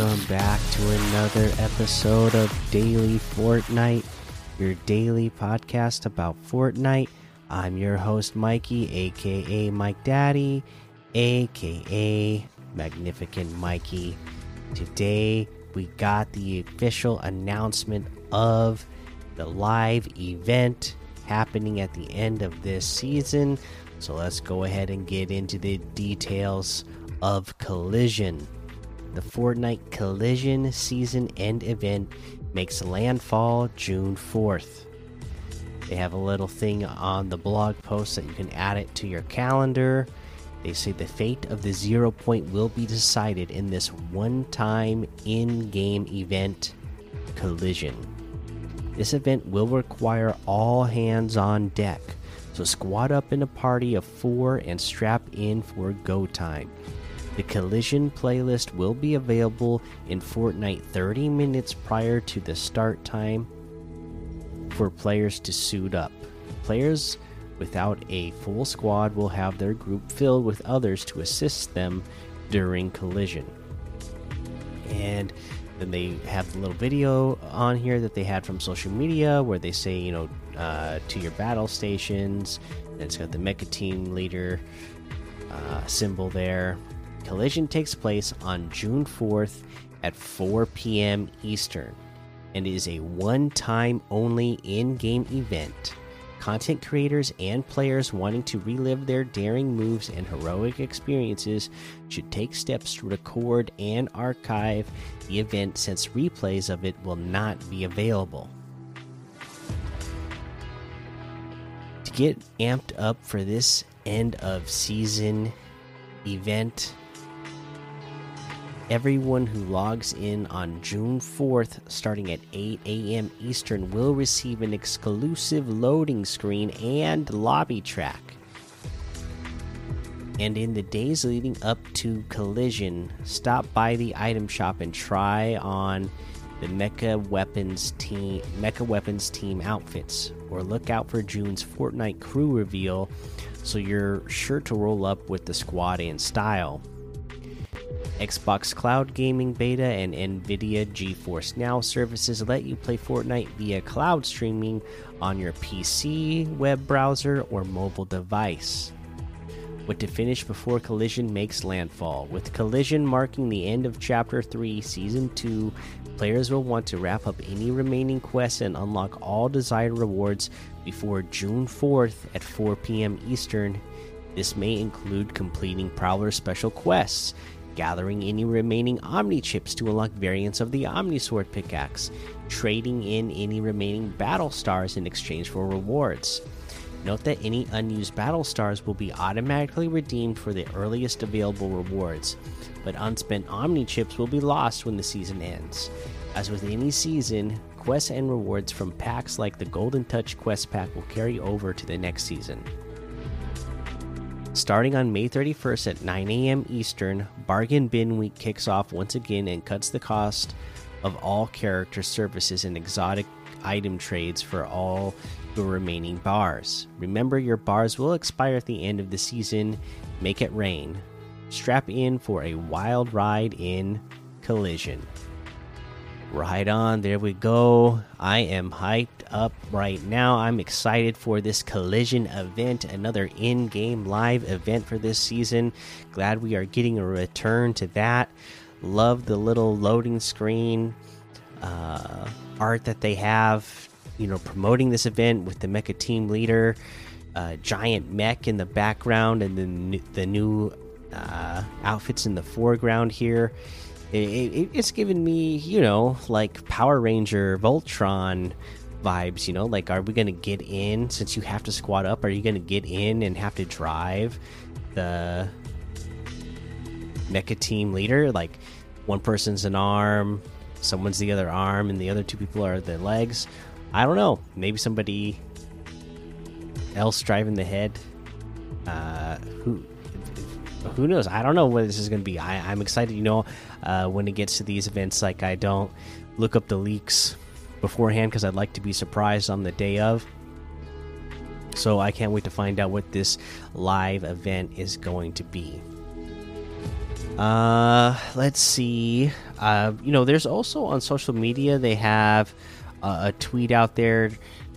welcome back to another episode of Daily Fortnite, your daily podcast about Fortnite. I'm your host, Mikey, aka Mike Daddy, aka Magnificent Mikey. Today, we got the official announcement of the live event happening at the end of this season. So let's go ahead and get into the details of Collision. The Fortnite Collision season end event makes landfall June 4th. They have a little thing on the blog post that you can add it to your calendar. They say the fate of the zero point will be decided in this one time in game event, Collision. This event will require all hands on deck, so squad up in a party of four and strap in for go time. The Collision playlist will be available in Fortnite 30 minutes prior to the start time for players to suit up. Players without a full squad will have their group filled with others to assist them during collision. And then they have the little video on here that they had from social media where they say, you know, uh, to your battle stations. And it's got the mecha team leader uh, symbol there. Collision takes place on June 4th at 4 p.m. Eastern and is a one time only in game event. Content creators and players wanting to relive their daring moves and heroic experiences should take steps to record and archive the event since replays of it will not be available. To get amped up for this end of season event, Everyone who logs in on June 4th, starting at 8 a.m. Eastern, will receive an exclusive loading screen and lobby track. And in the days leading up to Collision, stop by the item shop and try on the Mecha Weapons team Mecha Weapons team outfits, or look out for June's Fortnite crew reveal, so you're sure to roll up with the squad in style. Xbox Cloud Gaming Beta and NVIDIA GeForce Now services let you play Fortnite via cloud streaming on your PC, web browser, or mobile device. But to finish before Collision makes landfall. With Collision marking the end of Chapter 3, Season 2, players will want to wrap up any remaining quests and unlock all desired rewards before June 4th at 4 p.m. Eastern. This may include completing Prowler special quests gathering any remaining Omni chips to unlock variants of the Omni Sword pickaxe, trading in any remaining battle stars in exchange for rewards. Note that any unused battle stars will be automatically redeemed for the earliest available rewards, but unspent Omni chips will be lost when the season ends. As with any season, quests and rewards from packs like the Golden Touch quest pack will carry over to the next season. Starting on May 31st at 9 a.m. Eastern, Bargain Bin Week kicks off once again and cuts the cost of all character services and exotic item trades for all your remaining bars. Remember, your bars will expire at the end of the season. Make it rain. Strap in for a wild ride in Collision. Right on, there we go. I am hyped up right now. I'm excited for this collision event, another in game live event for this season. Glad we are getting a return to that. Love the little loading screen uh, art that they have, you know, promoting this event with the mecha team leader, uh, giant mech in the background, and then the new uh, outfits in the foreground here it, it, it's given me, you know, like Power Ranger Voltron vibes. You know, like, are we gonna get in since you have to squat up? Are you gonna get in and have to drive the mecha team leader? Like, one person's an arm, someone's the other arm, and the other two people are the legs. I don't know. Maybe somebody else driving the head. Uh, who who knows? I don't know what this is going to be. I, I'm excited. You know, uh, when it gets to these events, like I don't look up the leaks beforehand because I'd like to be surprised on the day of. So I can't wait to find out what this live event is going to be. Uh, let's see. Uh, you know, there's also on social media they have uh, a tweet out there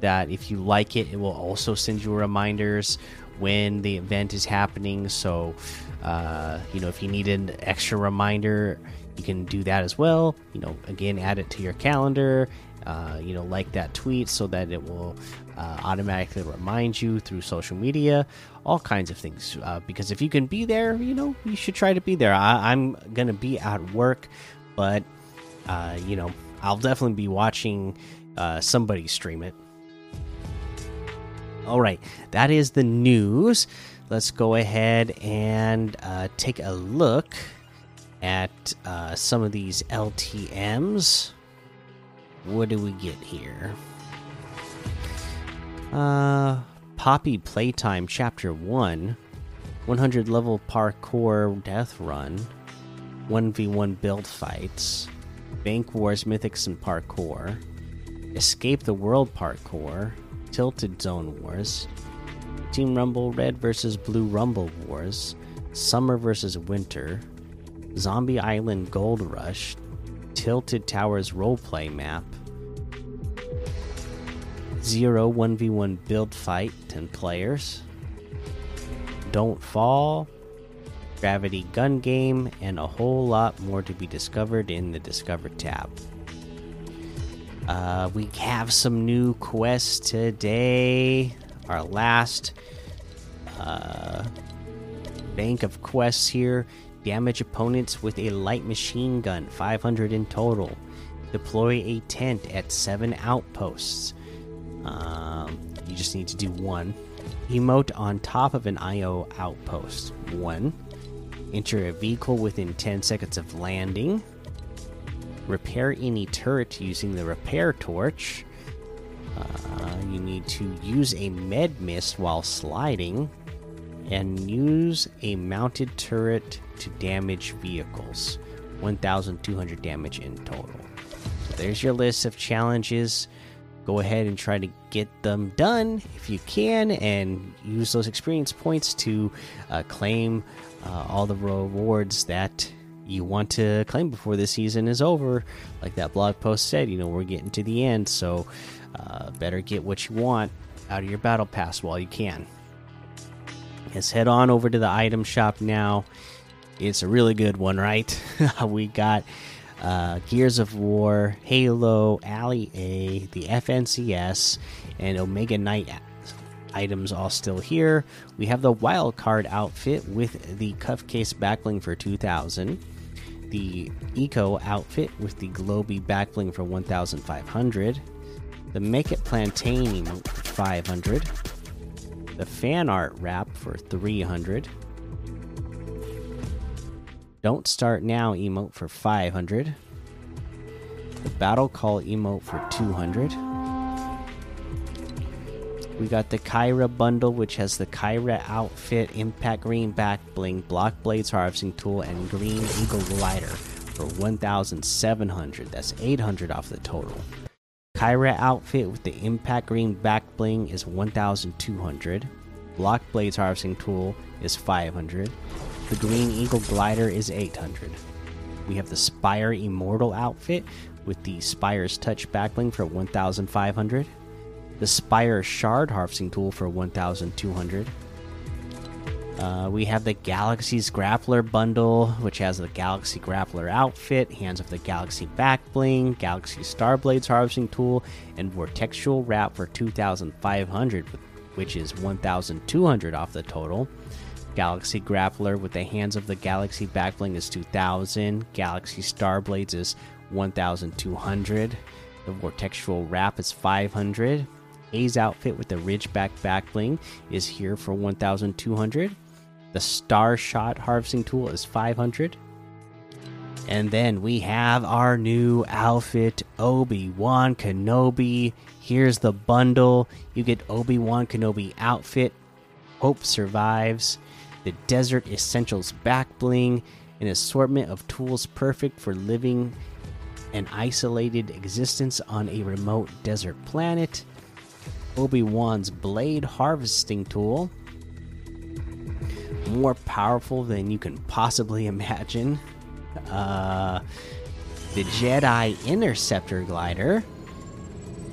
that if you like it, it will also send you reminders when the event is happening. So, uh, you know, if you need an extra reminder, you can do that as well. You know, again, add it to your calendar. Uh, you know, like that tweet so that it will uh, automatically remind you through social media, all kinds of things. Uh, because if you can be there, you know, you should try to be there. I, am gonna be at work, but uh, you know, I'll definitely be watching uh, somebody stream it. All right, that is the news. Let's go ahead and uh, take a look at uh, some of these LTMs. What do we get here? Uh, Poppy Playtime Chapter 1 100 level parkour death run, 1v1 build fights, Bank Wars Mythics and Parkour, Escape the World Parkour, Tilted Zone Wars, Team Rumble Red vs. Blue Rumble Wars, Summer vs. Winter, Zombie Island Gold Rush, Tilted Towers Roleplay Map, Zero 1v1 Build Fight, 10 players, Don't Fall, Gravity Gun Game, and a whole lot more to be discovered in the Discover tab. Uh, we have some new quests today. Our last uh, bank of quests here. Damage opponents with a light machine gun, 500 in total. Deploy a tent at seven outposts. Um, you just need to do one. Emote on top of an IO outpost. One. Enter a vehicle within 10 seconds of landing repair any turret using the repair torch. Uh, you need to use a med mist while sliding, and use a mounted turret to damage vehicles. 1,200 damage in total. So there's your list of challenges. Go ahead and try to get them done if you can, and use those experience points to uh, claim uh, all the rewards that you want to claim before the season is over. Like that blog post said, you know, we're getting to the end, so uh, better get what you want out of your battle pass while you can. Let's head on over to the item shop now. It's a really good one, right? we got uh, Gears of War, Halo, Ali A, the FNCS, and Omega Knight items all still here. We have the wild card outfit with the cuff case backbling for 2000 the Eco outfit with the Globy backbling for 1,500, the Make It Plantain for 500, the Fan Art wrap for 300, Don't Start Now emote for 500, the Battle Call emote for 200. We got the Kyra bundle, which has the Kyra outfit, impact green back bling, block blades harvesting tool, and green eagle glider for 1,700. That's 800 off the total. Kyra outfit with the impact green back bling is 1,200. Block blades harvesting tool is 500. The green eagle glider is 800. We have the Spire Immortal outfit with the Spire's touch backbling for 1,500 the Spire Shard harvesting tool for 1,200. Uh, we have the Galaxy's Grappler bundle, which has the Galaxy Grappler outfit, Hands of the Galaxy back bling, Galaxy Starblades harvesting tool, and Vortexual wrap for 2,500, which is 1,200 off the total. Galaxy Grappler with the Hands of the Galaxy back bling is 2,000. Galaxy Starblades is 1,200. The Vortexual wrap is 500. A's outfit with the Ridgeback backbling is here for 1,200. The Star Shot harvesting tool is 500. And then we have our new outfit, Obi Wan Kenobi. Here's the bundle. You get Obi Wan Kenobi outfit, Hope Survives, the Desert Essentials back bling, an assortment of tools perfect for living an isolated existence on a remote desert planet. Obi Wan's blade harvesting tool, more powerful than you can possibly imagine. Uh, the Jedi Interceptor glider.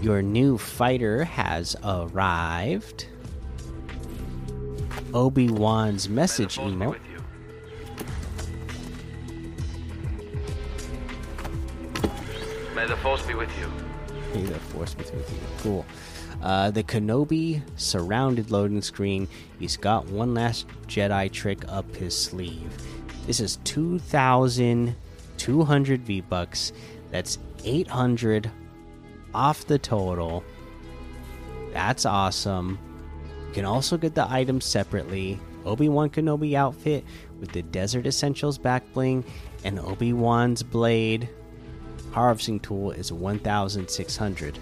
Your new fighter has arrived. Obi Wan's message emote. May the force be with you. May the force be with you. Cool. Uh, the Kenobi surrounded loading screen. He's got one last Jedi trick up his sleeve. This is 2,200 V bucks. That's 800 off the total. That's awesome. You can also get the items separately. Obi Wan Kenobi outfit with the Desert Essentials back bling and Obi Wan's blade harvesting tool is 1,600.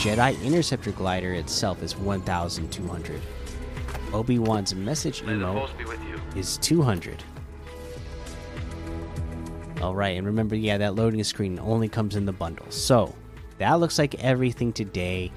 Jedi Interceptor glider itself is 1,200. Obi Wan's message emote force be with you. is 200. All right, and remember, yeah, that loading screen only comes in the bundle. So that looks like everything today.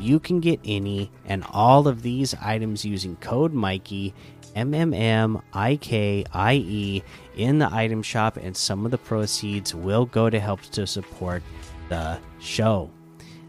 You can get any and all of these items using code Mikey, M M M I K I E, in the item shop, and some of the proceeds will go to help to support the show.